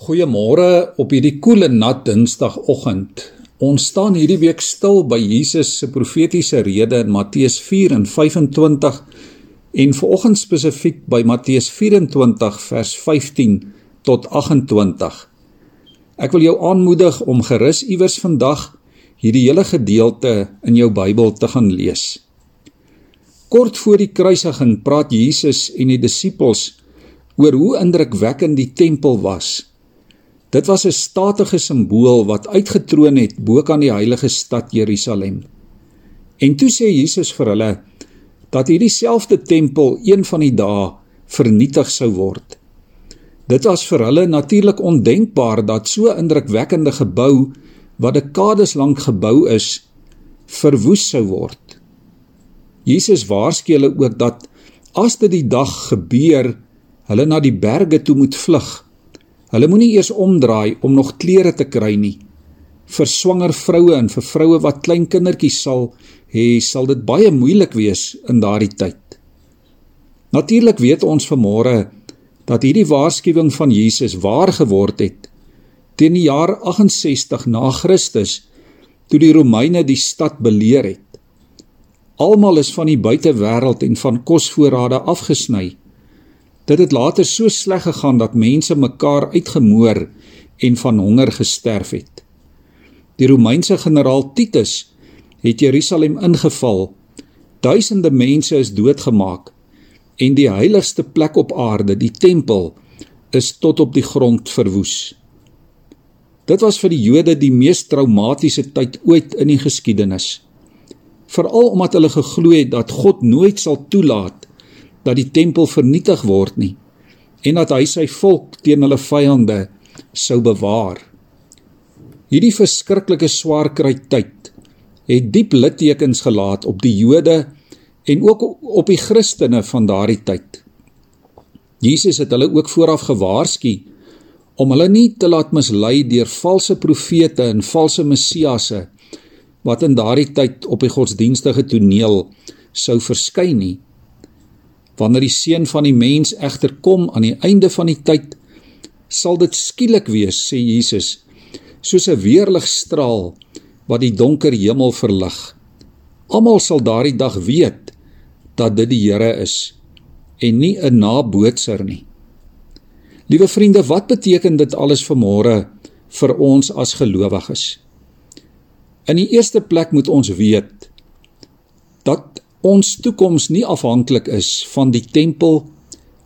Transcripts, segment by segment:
Goeiemôre op hierdie koele nat Dinsdagoggend. Ons staan hierdie week stil by Jesus se profetiese rede in Matteus 4 en 25 en vanoggend spesifiek by Matteus 24 vers 15 tot 28. Ek wil jou aanmoedig om gerus iewers vandag hierdie hele gedeelte in jou Bybel te gaan lees. Kort voor die kruisiging praat Jesus en die disippels oor hoe indrukwekkend die tempel was Dit was 'n statige simbool wat uitgetroon het bo kan die heilige stad Jerusalem. En toe sê Jesus vir hulle dat hierdie selfde tempel een van die dae vernietig sou word. Dit was vir hulle natuurlik ondenkbaar dat so indrukwekkende gebou wat dekades lank gebou is, verwoes sou word. Jesus waarsku hulle ook dat as dit die dag gebeur, hulle na die berge toe moet vlug Hulle moenie eers omdraai om nog klere te kry nie. Vir swanger vroue en vir vroue wat klein kindertjies sal hê, sal dit baie moeilik wees in daardie tyd. Natuurlik weet ons vanmôre dat hierdie waarskuwing van Jesus waar geword het teen die jaar 68 na Christus toe die Romeine die stad beleer het. Almal is van die buitewêreld en van kosvoorrade afgesny. Dit het later so sleg gegaan dat mense mekaar uitgemoor en van honger gesterf het. Die Romeinse generaal Titus het Jerusalem ingeval. Duisende mense is doodgemaak en die heiligste plek op aarde, die tempel, is tot op die grond verwoes. Dit was vir die Jode die mees traumatiese tyd ooit in die geskiedenis. Veral omdat hulle geglo het dat God nooit sal toelaat dat die tempel vernietig word nie en dat hy sy volk teen hulle vyande sou bewaar. Hierdie verskriklike swaar kry tyd het diep littekens gelaat op die Jode en ook op die Christene van daardie tyd. Jesus het hulle ook vooraf gewaarsku om hulle nie te laat mislei deur valse profete en valse messiasse wat in daardie tyd op die godsdienstige toneel sou verskyn nie. Wanneer die seun van die mens egter kom aan die einde van die tyd, sal dit skielik wees, sê Jesus, soos 'n weerligstraal wat die donker hemel verlig. Almal sal daardie dag weet dat dit die Here is en nie 'n nabootser nie. Liewe vriende, wat beteken dit alles vir môre vir ons as gelowiges? In die eerste plek moet ons weet ons toekoms nie afhanklik is van die tempel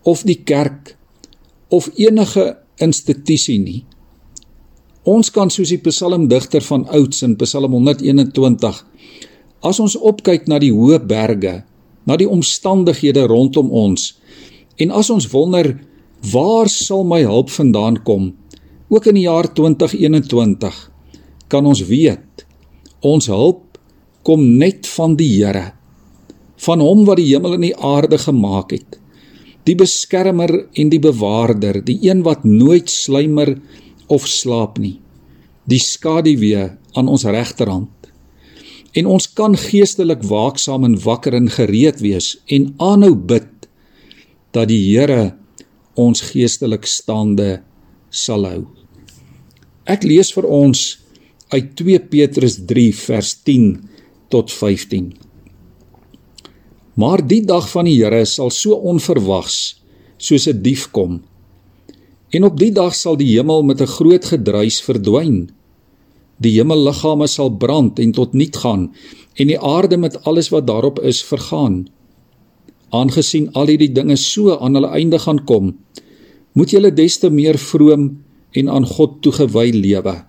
of die kerk of enige institusie nie. Ons kan soos die psalmdigter van ouds in Psalm 121 as ons opkyk na die hoë berge, na die omstandighede rondom ons en as ons wonder waar sal my hulp vandaan kom ook in die jaar 2021 kan ons weet ons hulp kom net van die Here van hom wat die hemel en die aarde gemaak het. Die beskermer en die bewaarder die een wat nooit sluimer of slaap nie die skaduwee aan ons regterhand. En ons kan geestelik waaksaam en wakker en gereed wees en aanhou bid dat die Here ons geestelik staande sal hou. Ek lees vir ons uit 2 Petrus 3 vers 10 tot 15 Maar die dag van die Here sal so onverwags soos 'n dief kom. En op die dag sal die hemel met 'n groot gedruis verdwyn. Die hemelliggame sal brand en tot niet gaan en die aarde met alles wat daarop is vergaan. Aangesien al hierdie dinge so aan hulle einde gaan kom, moet julle des te meer vroom en aan God toegewy lewe.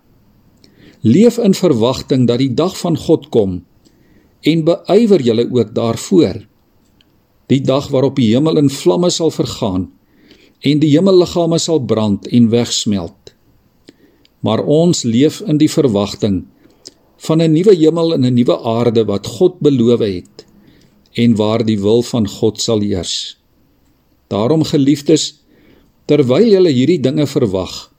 Leef in verwagting dat die dag van God kom en beywer julle ook daarvoor die dag waarop die hemel in vlamme sal vergaan en die hemelliggame sal brand en wegsmelt. Maar ons leef in die verwagting van 'n nuwe hemel en 'n nuwe aarde wat God beloof het en waar die wil van God sal heers. Daarom geliefdes, terwyl julle hierdie dinge verwag,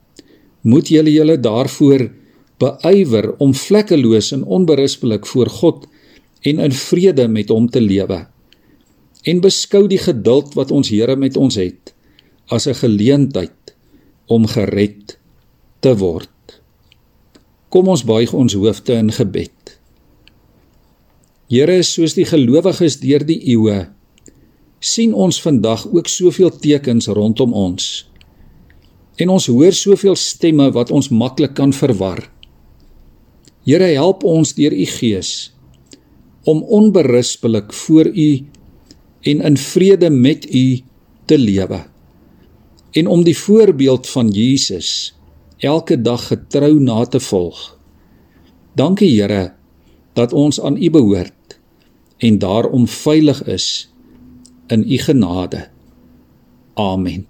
moet julle julle daarvoor beywer om vlekkeloos en onberispelik voor God en in vrede met hom te lewe en beskou die geduld wat ons Here met ons het as 'n geleentheid om gered te word. Kom ons buig ons hoofde in gebed. Here, soos die gelowiges deur die eeue sien ons vandag ook soveel tekens rondom ons. En ons hoor soveel stemme wat ons maklik kan verwar. Here, help ons deur u Gees om onberispelik voor u en in vrede met u te lewe en om die voorbeeld van Jesus elke dag getrou na te volg. Dankie Here dat ons aan U behoort en daarom veilig is in U genade. Amen.